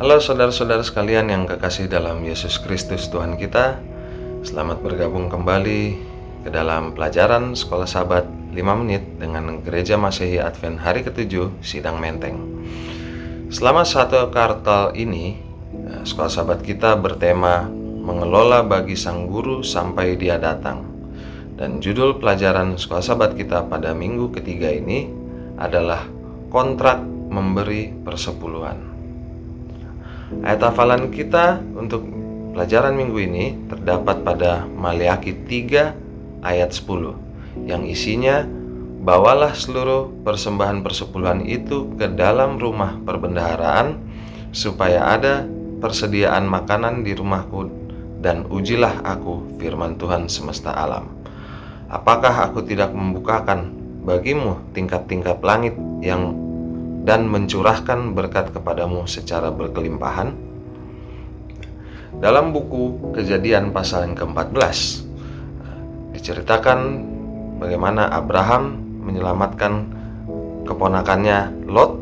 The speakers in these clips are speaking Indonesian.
Halo saudara-saudara sekalian yang kekasih dalam Yesus Kristus Tuhan kita. Selamat bergabung kembali ke dalam pelajaran Sekolah Sabat 5 menit dengan Gereja Masehi Advent hari ke-7 Sidang Menteng. Selama satu kartal ini eh, Sekolah Sabat kita bertema Mengelola bagi Sang Guru sampai dia datang. Dan judul pelajaran Sekolah Sabat kita pada minggu ketiga ini adalah Kontrak Memberi Persepuluhan Ayat hafalan kita untuk pelajaran minggu ini terdapat pada Maliaki 3 ayat 10 yang isinya Bawalah seluruh persembahan persepuluhan itu ke dalam rumah perbendaharaan supaya ada persediaan makanan di rumahku dan ujilah aku firman Tuhan semesta alam. Apakah aku tidak membukakan bagimu tingkat-tingkat langit yang dan mencurahkan berkat kepadamu secara berkelimpahan? Dalam buku Kejadian pasal yang ke-14 diceritakan bagaimana Abraham menyelamatkan keponakannya Lot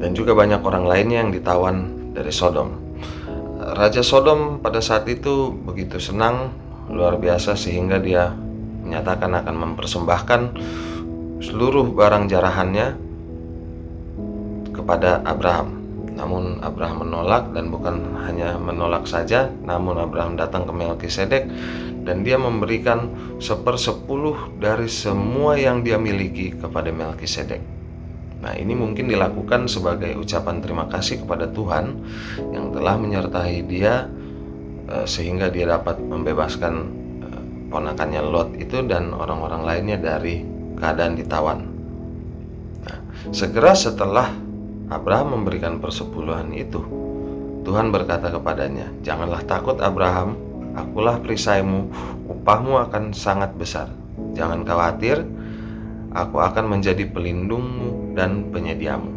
dan juga banyak orang lainnya yang ditawan dari Sodom. Raja Sodom pada saat itu begitu senang luar biasa sehingga dia menyatakan akan mempersembahkan seluruh barang jarahannya kepada Abraham. Namun Abraham menolak dan bukan hanya menolak saja, namun Abraham datang ke Melkisedek dan dia memberikan sepersepuluh dari semua yang dia miliki kepada Melkisedek. Nah, ini mungkin dilakukan sebagai ucapan terima kasih kepada Tuhan yang telah menyertai dia eh, sehingga dia dapat membebaskan eh, ponakannya Lot itu dan orang-orang lainnya dari keadaan ditawan. Nah, segera setelah Abraham memberikan persepuluhan itu, Tuhan berkata kepadanya, "Janganlah takut Abraham, akulah perisaimu, upahmu akan sangat besar. Jangan khawatir, aku akan menjadi pelindungmu dan penyediamu."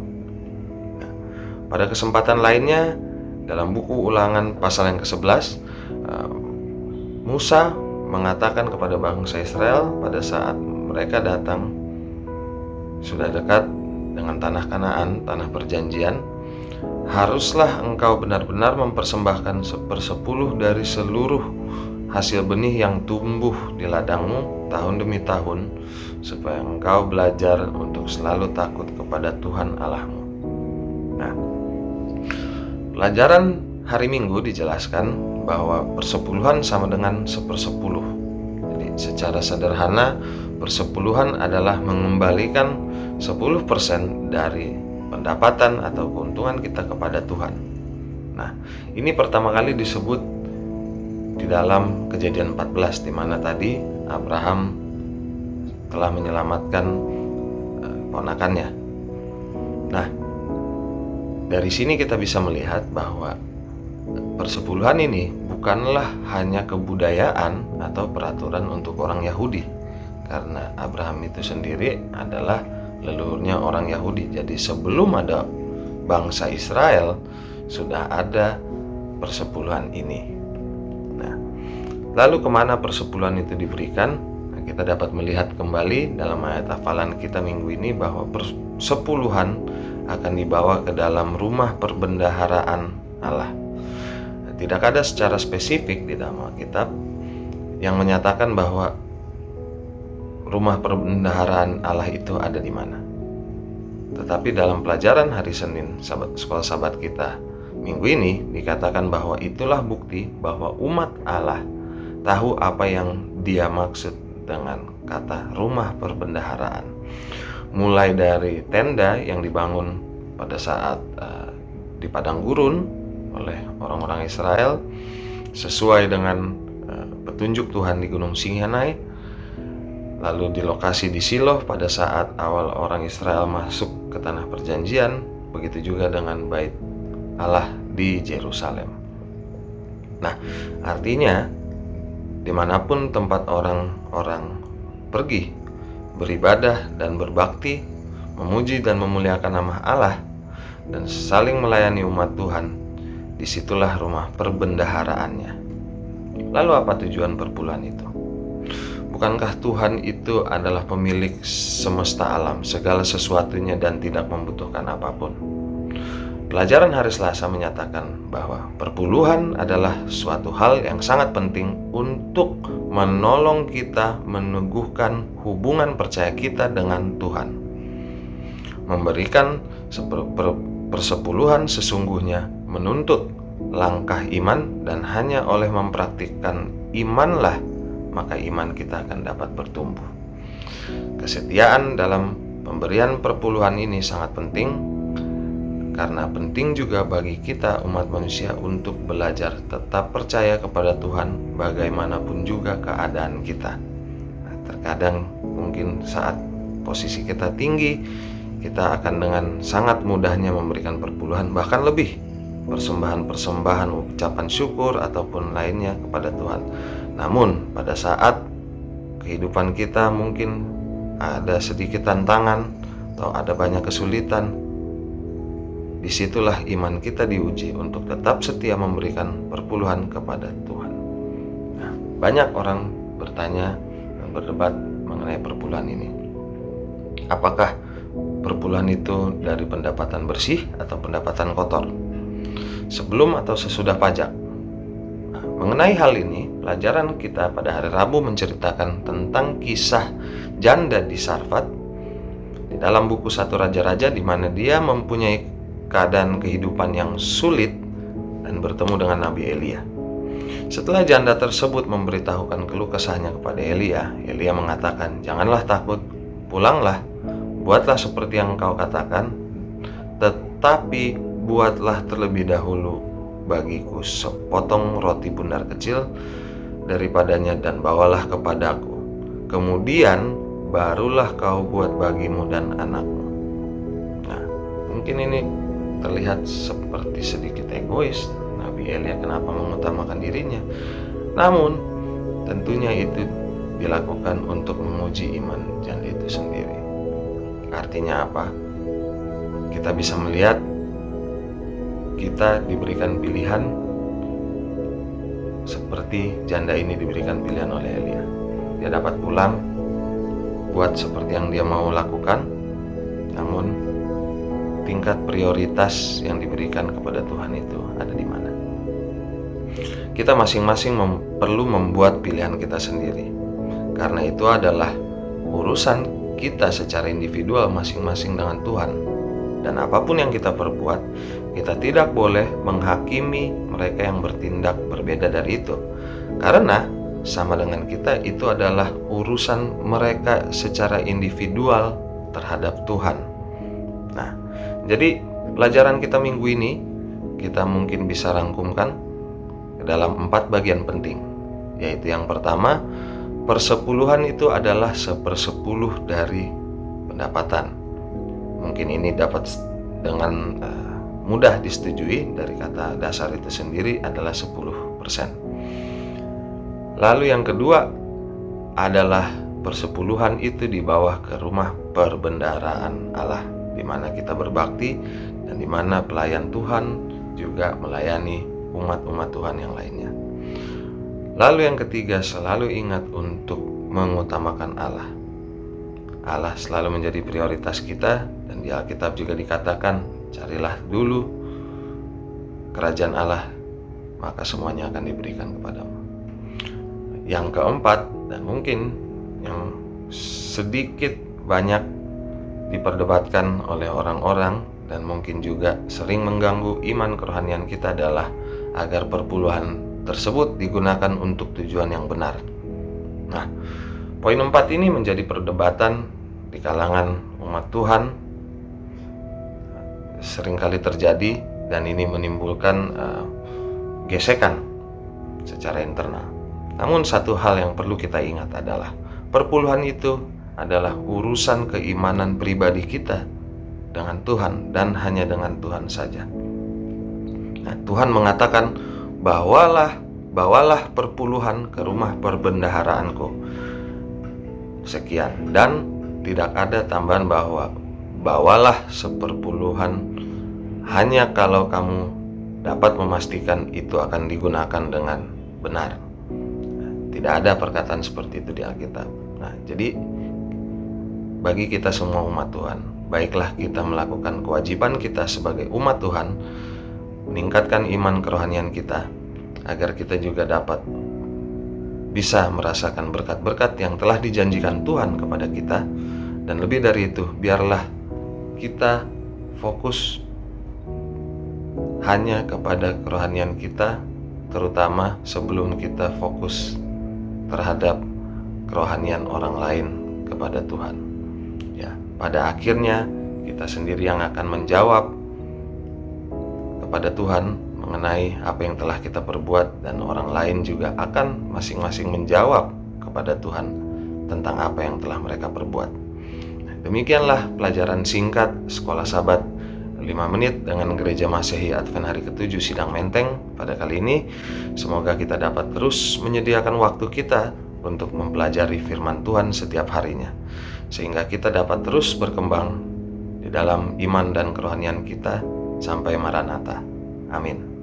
Nah, pada kesempatan lainnya, dalam buku ulangan pasal yang ke-11, eh, Musa mengatakan kepada bangsa Israel pada saat mereka datang sudah dekat dengan tanah Kanaan, tanah perjanjian, haruslah engkau benar-benar mempersembahkan sepersepuluh dari seluruh hasil benih yang tumbuh di ladangmu tahun demi tahun, supaya engkau belajar untuk selalu takut kepada Tuhan Allahmu. Nah, pelajaran hari Minggu dijelaskan bahwa persepuluhan sama dengan sepersepuluh. Secara sederhana persepuluhan adalah mengembalikan 10% dari pendapatan atau keuntungan kita kepada Tuhan. Nah, ini pertama kali disebut di dalam kejadian 14 di mana tadi Abraham telah menyelamatkan eh, ponakannya. Nah, dari sini kita bisa melihat bahwa persepuluhan ini bukanlah hanya kebudayaan atau peraturan untuk orang Yahudi karena Abraham itu sendiri adalah leluhurnya orang Yahudi. Jadi sebelum ada bangsa Israel sudah ada persepuluhan ini. Nah, lalu ke mana persepuluhan itu diberikan? Nah, kita dapat melihat kembali dalam ayat hafalan kita minggu ini bahwa persepuluhan akan dibawa ke dalam rumah perbendaharaan Allah. Tidak ada secara spesifik di dalam Alkitab yang menyatakan bahwa rumah perbendaharaan Allah itu ada di mana. Tetapi dalam pelajaran hari Senin sahabat, sekolah sahabat kita minggu ini dikatakan bahwa itulah bukti bahwa umat Allah tahu apa yang dia maksud dengan kata rumah perbendaharaan. Mulai dari tenda yang dibangun pada saat uh, di padang gurun oleh orang-orang Israel sesuai dengan uh, petunjuk Tuhan di Gunung Sinai Lalu di lokasi di Silo pada saat awal orang Israel masuk ke tanah perjanjian, begitu juga dengan bait Allah di Jerusalem. Nah, artinya di mana pun tempat orang-orang pergi beribadah dan berbakti, memuji dan memuliakan nama Allah, dan saling melayani umat Tuhan, di situlah rumah perbendaharaannya. Lalu apa tujuan perpuluhan itu? Bukankah Tuhan itu adalah pemilik semesta alam, segala sesuatunya dan tidak membutuhkan apa pun? pelajaran hari Selasa menyatakan bahwa perpuluhan adalah suatu hal yang sangat penting untuk menolong kita meneguhkan hubungan percaya kita dengan Tuhan. Memberikan persepuluhan sesungguhnya menuntut langkah iman dan hanya oleh mempraktikkan imanlah maka iman kita akan dapat bertumbuh. Kesetiaan dalam pemberian perpuluhan ini sangat penting karena penting juga bagi kita umat manusia untuk belajar tetap percaya kepada Tuhan bagaimanapun juga keadaan kita. Nah, terkadang mungkin saat posisi kita tinggi, kita akan dengan sangat mudahnya memberikan perpuluhan bahkan lebih persembahan-persembahan ucapan syukur ataupun lainnya kepada Tuhan. Namun pada saat kehidupan kita mungkin ada sedikit tantangan atau ada banyak kesulitan, Di situlah iman kita diuji untuk tetap setia memberikan perpuluhan kepada Tuhan. Nah, banyak orang bertanya dan berdebat mengenai perpuluhan ini. Apakah perpuluhan itu dari pendapatan bersih atau pendapatan kotor? Sebelum atau sesudah pajak? Mengenai hal ini, pelajaran kita pada hari Rabu menceritakan tentang kisah janda di Sarfat di dalam buku satu raja-raja di mana dia mempunyai keadaan kehidupan yang sulit dan bertemu dengan Nabi Elia. Setelah janda tersebut memberitahukan keluh kesahnya kepada Elia, Elia mengatakan, "Janganlah takut, pulanglah, buatlah seperti yang kau katakan, tetapi buatlah terlebih dahulu bagiku sepotong roti bundar kecil daripadanya dan bawalah kepadaku. Kemudian barulah kau buat bagimu dan anakmu." Nah, mungkin ini terlihat seperti sedikit egois. Nabi Elia kenapa mengutamakan dirinya? Namun, tentunya itu dilakukan untuk menguji iman janda itu sendiri. Artinya apa? Kita bisa melihat kita diberikan pilihan seperti janda ini diberikan pilihan oleh Elia. Dia dapat pulang buat seperti yang dia mau lakukan, namun tingkat prioritas yang diberikan kepada Tuhan itu ada di mana. Kita masing-masing mem perlu membuat pilihan kita sendiri. Karena itu adalah urusan kita secara individual masing-masing dengan Tuhan. Dan apa pun yang kita perbuat, kita tidak boleh menghakimi mereka yang bertindak berbeda dari itu. Karena sama dengan kita itu adalah urusan mereka secara individual terhadap Tuhan. Nah, jadi pelajaran kita minggu ini kita mungkin bisa rangkumkan dalam empat bagian penting. Yaitu yang pertama, persepuluhan itu adalah sepersepuluh dari pendapatan. Mungkin ini dapat dengan uh, mudah disetujui dari kata dasar itu sendiri adalah 10%. Lalu yang kedua adalah persepuluhan itu di bawah ke rumah perbendaraan Allah di mana kita berbakti dan di mana pelayan Tuhan juga melayani umat-umat Tuhan yang lainnya. Lalu yang ketiga, selalu ingat untuk mengutamakan Allah. Allah selalu menjadi prioritas kita dan di Alkitab juga dikatakan, carilah dulu kerajaan Allah, maka semuanya akan diberikan kepadamu. Yang keempat dan mungkin yang sedikit banyak diperdebatkan oleh orang-orang dan mungkin juga sering mengganggu iman kerohanian kita adalah agar perpuluhan tersebut digunakan untuk tujuan yang benar. Nah, poin empat ini menjadi perdebatan di kalangan umat Tuhan sering kali terjadi dan ini menimbulkan uh, gesekan secara internal. Namun satu hal yang perlu kita ingat adalah perpuluhan itu adalah urusan keimanan pribadi kita dengan Tuhan dan hanya dengan Tuhan saja. Nah, Tuhan mengatakan, "Bawalah, bawalah perpuluhan ke rumah perbendaharaanku." Sekian dan tidak ada tambahan bahwa bawalah seperpuluhan hanya kalau kamu dapat memastikan itu akan digunakan dengan benar. Tidak ada perkataan seperti itu di Alkitab. Nah, jadi bagi kita semua umat Tuhan baiklah kita melakukan kewajiban kita sebagai umat Tuhan, meningkatkan iman kerohanian kita, agar kita juga dapat bisa merasakan berkat-berkat yang telah dijanjikan Tuhan kepada kita, dan lebih dari itu, biarlah kita fokus hanya kepada kerohanian kita, terutama sebelum kita fokus terhadap kerohanian orang lain kepada Tuhan. Ya, pada akhirnya kita sendiri yang akan menjawab kepada Tuhan mengenai apa yang telah kita perbuat dan orang lain juga akan masing-masing menjawab kepada Tuhan tentang apa yang telah mereka perbuat. Nah, demikianlah pelajaran singkat Sekolah Sabat 5 menit dengan Gereja Masehi Advent hari ke-7 Sidang Menteng pada kali ini. Semoga kita dapat terus menyediakan waktu kita untuk mempelajari firman Tuhan setiap harinya. Sehingga kita dapat terus berkembang di dalam iman dan kerohanian kita sampai Maranatha. Amin.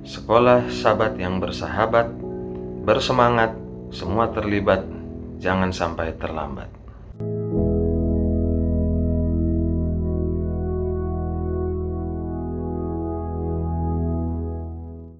Sekolah sahabat yang bersahabat, bersemangat, semua terlibat, jangan sampai terlambat.